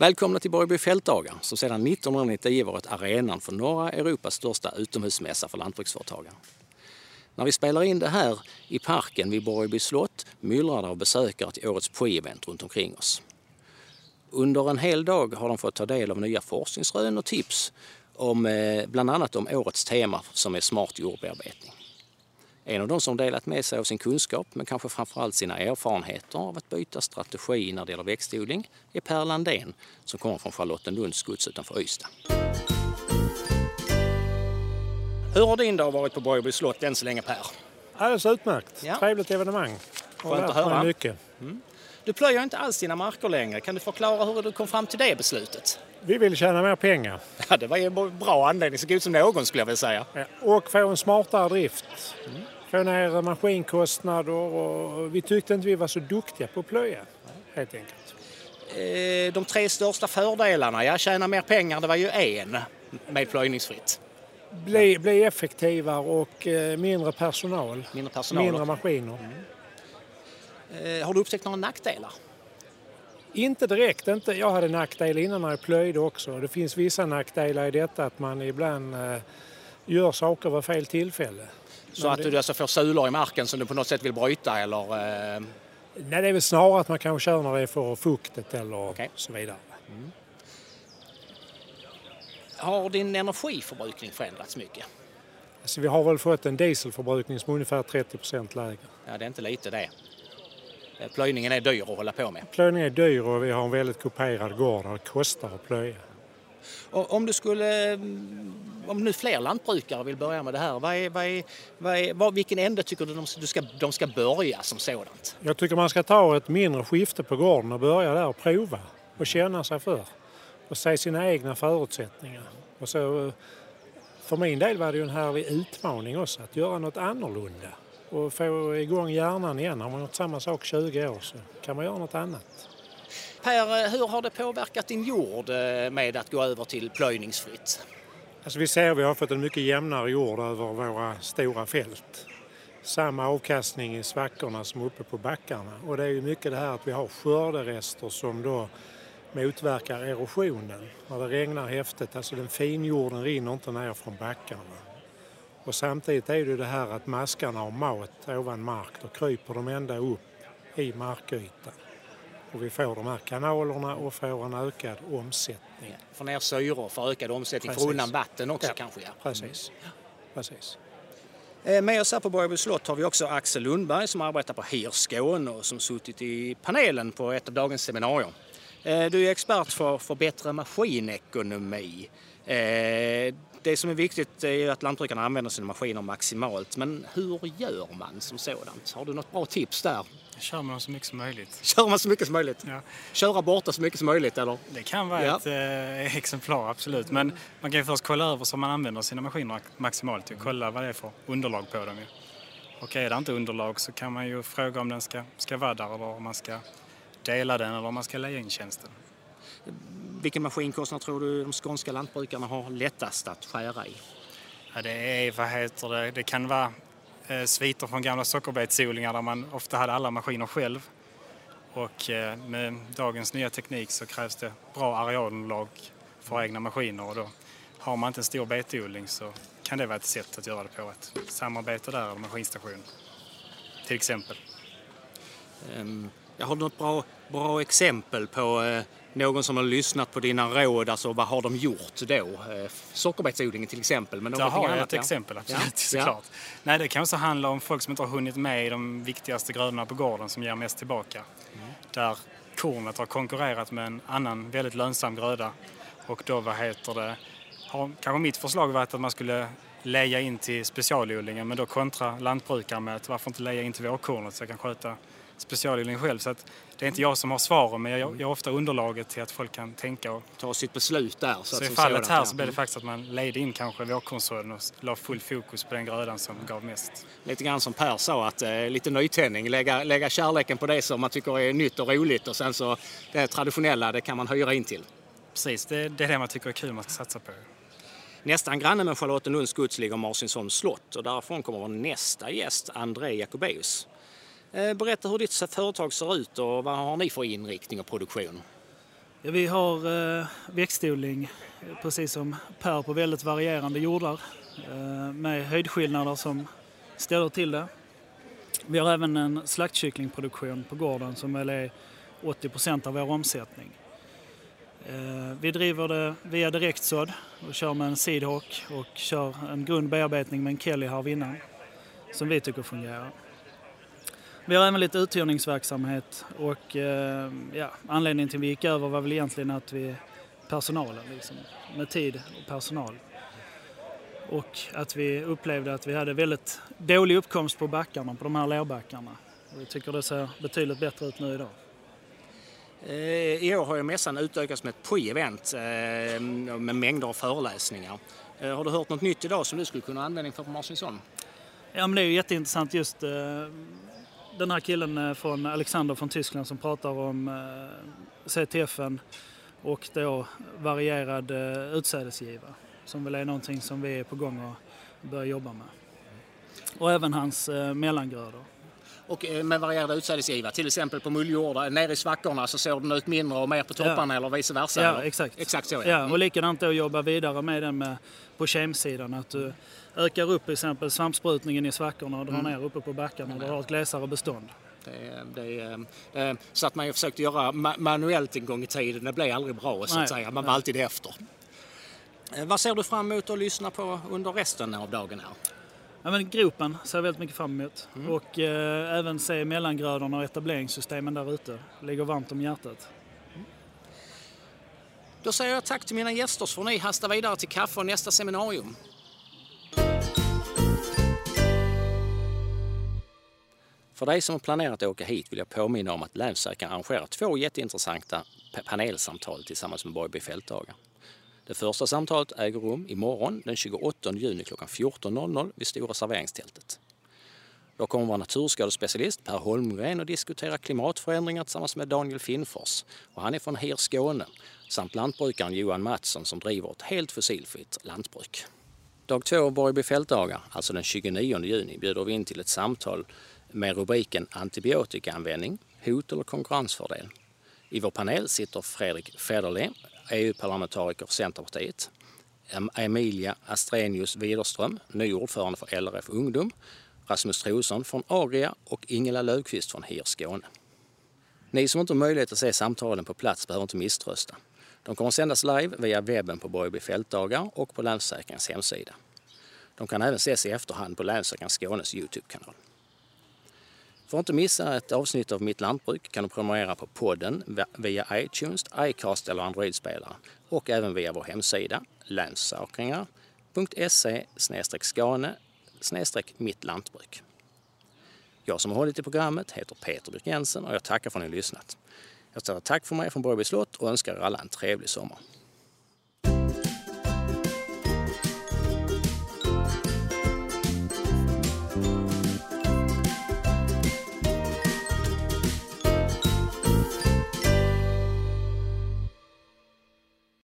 Välkomna till Borgby fältdagar som sedan 1999 varit arenan för norra Europas största utomhusmässa för lantbruksföretagare. När vi spelar in det här i parken vid Borgby slott myllrar det av besökare till årets Poi-event runt omkring oss. Under en hel dag har de fått ta del av nya forskningsrön och tips om eh, bland annat om årets tema som är smart jordbearbetning. En av de som delat med sig av sin kunskap, men kanske framförallt sina erfarenheter av att byta strategi när det gäller växtodling, är Per Landén som kommer från Charlottenlunds gods utanför Ystad. Hur har din dag varit på Borgby slott än så länge Per? Alldeles utmärkt. Ja. Trevligt evenemang. Skönt att höra. mycket. Du plöjer inte alls dina marker längre. Kan du förklara hur du kom fram till det beslutet? Vi vill tjäna mer pengar Ja, det var ju en bra anledning, så god som någon skulle jag vilja säga. Ja, och få en smartare drift. Få ner maskinkostnader och vi tyckte inte vi var så duktiga på att plöja. Helt enkelt. Eh, De tre största fördelarna, ja tjäna mer pengar, det var ju en med plöjningsfritt. Bli, bli effektivare och eh, mindre personal. Mindre personal. Mindre maskiner. Eh, Har du upptäckt några nackdelar? Inte direkt. Inte. Jag hade nackdel innan när jag plöjde också. Det finns vissa nackdelar i detta att man ibland gör saker vid fel tillfälle. Så att det- du alltså får sulor i marken som du på något sätt vill bryta eller? Eh, Nej, det är väl snarare att man kanske kör när det är för fuktigt eller Okej. så vidare. har din energiförbrukning förändrats mycket? Alltså, vi har väl fått en dieselförbrukning som är ungefär 30% lägre. Ja, det är inte lite det. Eh, Plöjningen är dyr att hålla på med. Plöjning är dyr och vi har en väldigt kuperad gård där det kostar att plöja. Och om du skulle, mm, om nu fler lantbrukare vill börja med det här, vad är, vad är, vad är, vad, vilken ände tycker du de, du ska, de ska börja som sådant? Jag tycker man ska ta ett mindre skifte på gården och börja där och prova och känna sig för. Och se sina egna förutsättningar. Och så, för min del var det ju en härlig utmaning också att göra något annorlunda. Och få igång hjärnan igen. Har man gjort samma sak 20 år så kan man göra något annat. Per, hur har det påverkat din jord eh, med att gå över till plöjningsfritt? Alltså vi ser vi har fått en mycket jämnare jord över våra stora fält. Samma avkastning i svackorna som uppe på backarna. Och det är ju mycket det här att vi har skörderester som då motverkar erosionen. När det regnar häftigt, alltså den finjorden rinner inte ner från backarna. Och samtidigt är det ju det här att maskarna har mat ovan mark. Då kryper de ända upp i markytan. Och vi får de här kanalerna och får en ökad omsättning. Få ner syror för ökad omsättning, Precis. undan vatten också Ja. kanske? Ja. Precis. Precis. Eh, Med oss här på Borgby slott har vi också Axel Lundberg som arbetar på HIR Skåne och som suttit i panelen på ett av dagens seminarier. Eh, Du är expert för, för bättre maskinekonomi. Eh, Det som är viktigt är att lantbrukarna använder sina maskiner maximalt. Men hur gör man som sådant? Har du något bra tips där? Kör man så mycket som möjligt. Kör man så mycket som möjligt? Ja. Köra borta så mycket som möjligt eller? Det kan vara Ja. ett eh, exemplar, absolut. Men man kan ju först kolla över så man använder sina maskiner maximalt. Ju. Kolla vad det är för underlag på dem. Ju. Och är det inte underlag så kan man ju fråga om den ska, ska vara där eller om man ska dela den eller om man ska leja in tjänsten. Vilken maskinkostnad tror du de skånska lantbrukarna har lättast att skära i? Ja, det är, vad heter det, det kan vara eh, sviter från gamla sockerbetsodlingar där man ofta hade alla maskiner själv. Och eh, med dagens nya teknik så krävs det bra arealunderlag för egna maskiner och då har man inte en stor betodling så kan det vara ett sätt att göra det på. Ett samarbete där, eller maskinstation till exempel. Ehm, jag har något bra, bra exempel på eh, någon som har lyssnat på dina råd. Alltså vad har de gjort då? Eh, Sockerbetsodlingen till exempel. Men Där har jag ett ja. exempel, absolut, Ja, såklart. Nej, det kan också handla om folk som inte har hunnit med i de viktigaste grödorna på gården som ger mest tillbaka. Mm. Där kornet har konkurrerat med en annan väldigt lönsam gröda och då, vad heter det, har kanske mitt förslag varit att man skulle leja in till specialodlingen men då kontra lantbrukaren med att varför inte leja in till vårkornet så jag kan sköta specialodlingen själv. Så att det är inte jag som har svaren men jag jag har ofta underlaget till att folk kan tänka och Ta sitt beslut där. Så, så i fallet här så blev det faktiskt att man ledde in kanske vårkornsådern och la full fokus på den grödan som gav mest. Lite grann som Per sa, att eh, lite nytändning. Lägga, lägga kärleken på det som man tycker är nytt och roligt och sen så det traditionella, det kan man hyra in till. Precis, det, det är det man tycker är kul man ska satsa på. Nästan granne med Charlottenlunds gods ligger Marcinsholms slott och därifrån kommer vår nästa gäst, André Jacobeus. Eh, berätta hur ditt företag ser ut och vad har ni för inriktning och produktion? Ja, vi har eh, växtodling, precis som Per, på väldigt varierande jordar eh, med höjdskillnader som ställer till det. Vi har även en slaktkycklingproduktion på gården som väl är 80 procent av vår omsättning. Vi driver det via direktsådd och kör med en seedhawk och kör en grundbearbetning med en Kelly här innan som vi tycker fungerar. Vi har även lite uthyrningsverksamhet och eh, ja, anledningen till att vi gick över var väl egentligen att vi personalen, liksom, med tid och personal. Och att vi upplevde att vi hade väldigt dålig uppkomst på backarna, på de här lerbackarna. Och jag tycker det ser betydligt bättre ut nu idag. Eh, I år har ju mässan utökats med ett pre-event eh, med mängder av föreläsningar. Har du hört något nytt idag som du skulle kunna ha användning för på Marcinsson? Ja, men det är ju jätteintressant just den här killen eh, från Alexander från Tyskland som pratar om eh, CTFen och då varierad eh, utsädesgiva som väl är någonting som vi är på gång att börja jobba med. Och även hans mellangrödor. Och eh, med varierade utsädesgiva, till exempel på mulljordar, nere i svackorna så såg den ut mindre och mer på topparna ja. eller vice versa? Ja, exakt. exakt så, ja. ja. och likadant då att jobba vidare med den med, på kemsidan. Att du ökar upp till exempel svampsprutningen i svackorna och drar mm. ner uppe på backarna där du har ett glesare bestånd. Det, det, det, så att man försökte göra manuellt en gång i tiden, det blev aldrig bra så att säga. Man var alltid efter. Eh, vad ser du fram emot att lyssna på under resten av dagen här? Ja, men gropen ser jag väldigt mycket fram emot. Mm. Och eh, även se mellangrödorna och etableringssystemen där ute. Ligger varmt om hjärtat. Mm. Då säger jag tack till mina gäster så får ni hasta vidare till kaffe och nästa seminarium. För dig som har planerat att åka hit vill jag påminna om att Länssäkern arrangerar två jätteintressanta panelsamtal tillsammans med Borgby fältdagar. Det första samtalet äger rum imorgon den 28 juni klockan 14.00 vid Stora serveringstältet. Då kommer vår naturskadespecialist Per Holmgren att diskutera klimatförändringar tillsammans med Daniel Finnfors. Och han är från HIR Skåne samt lantbrukaren Johan Mattsson som driver ett helt fossilfritt lantbruk. Dag två av Borgby fältdagar, alltså den 29 juni, bjuder vi in till ett samtal med rubriken Antibiotikaanvändning, hot eller konkurrensfördel. I vår panel sitter Fredrik Federle, EU-parlamentariker för Centerpartiet. Emilia Astrenius Widerström, ny ordförande för LRF Ungdom. Rasmus Trosson från Agria och Ingela Löfqvist från HIR Skåne. Ni som inte har möjlighet att se samtalen på plats behöver inte misströsta. De kommer att sändas live via webben på Borgby fältdagar och på Länsförsäkringens hemsida. De kan även ses i efterhand på Länsförsäkringens Skånes Youtube-kanal. För att inte missa ett avsnitt av Mitt Lantbruk kan du prenumerera på podden via iTunes, iCast eller Android-spelare och även via vår hemsida länssakerna.se skane mittlantbruk. Jag som har hållit i programmet heter Peter Birk Jensen och jag tackar för att ni har lyssnat. Jag säger tack för mig från Borgby slott och önskar er alla en trevlig sommar.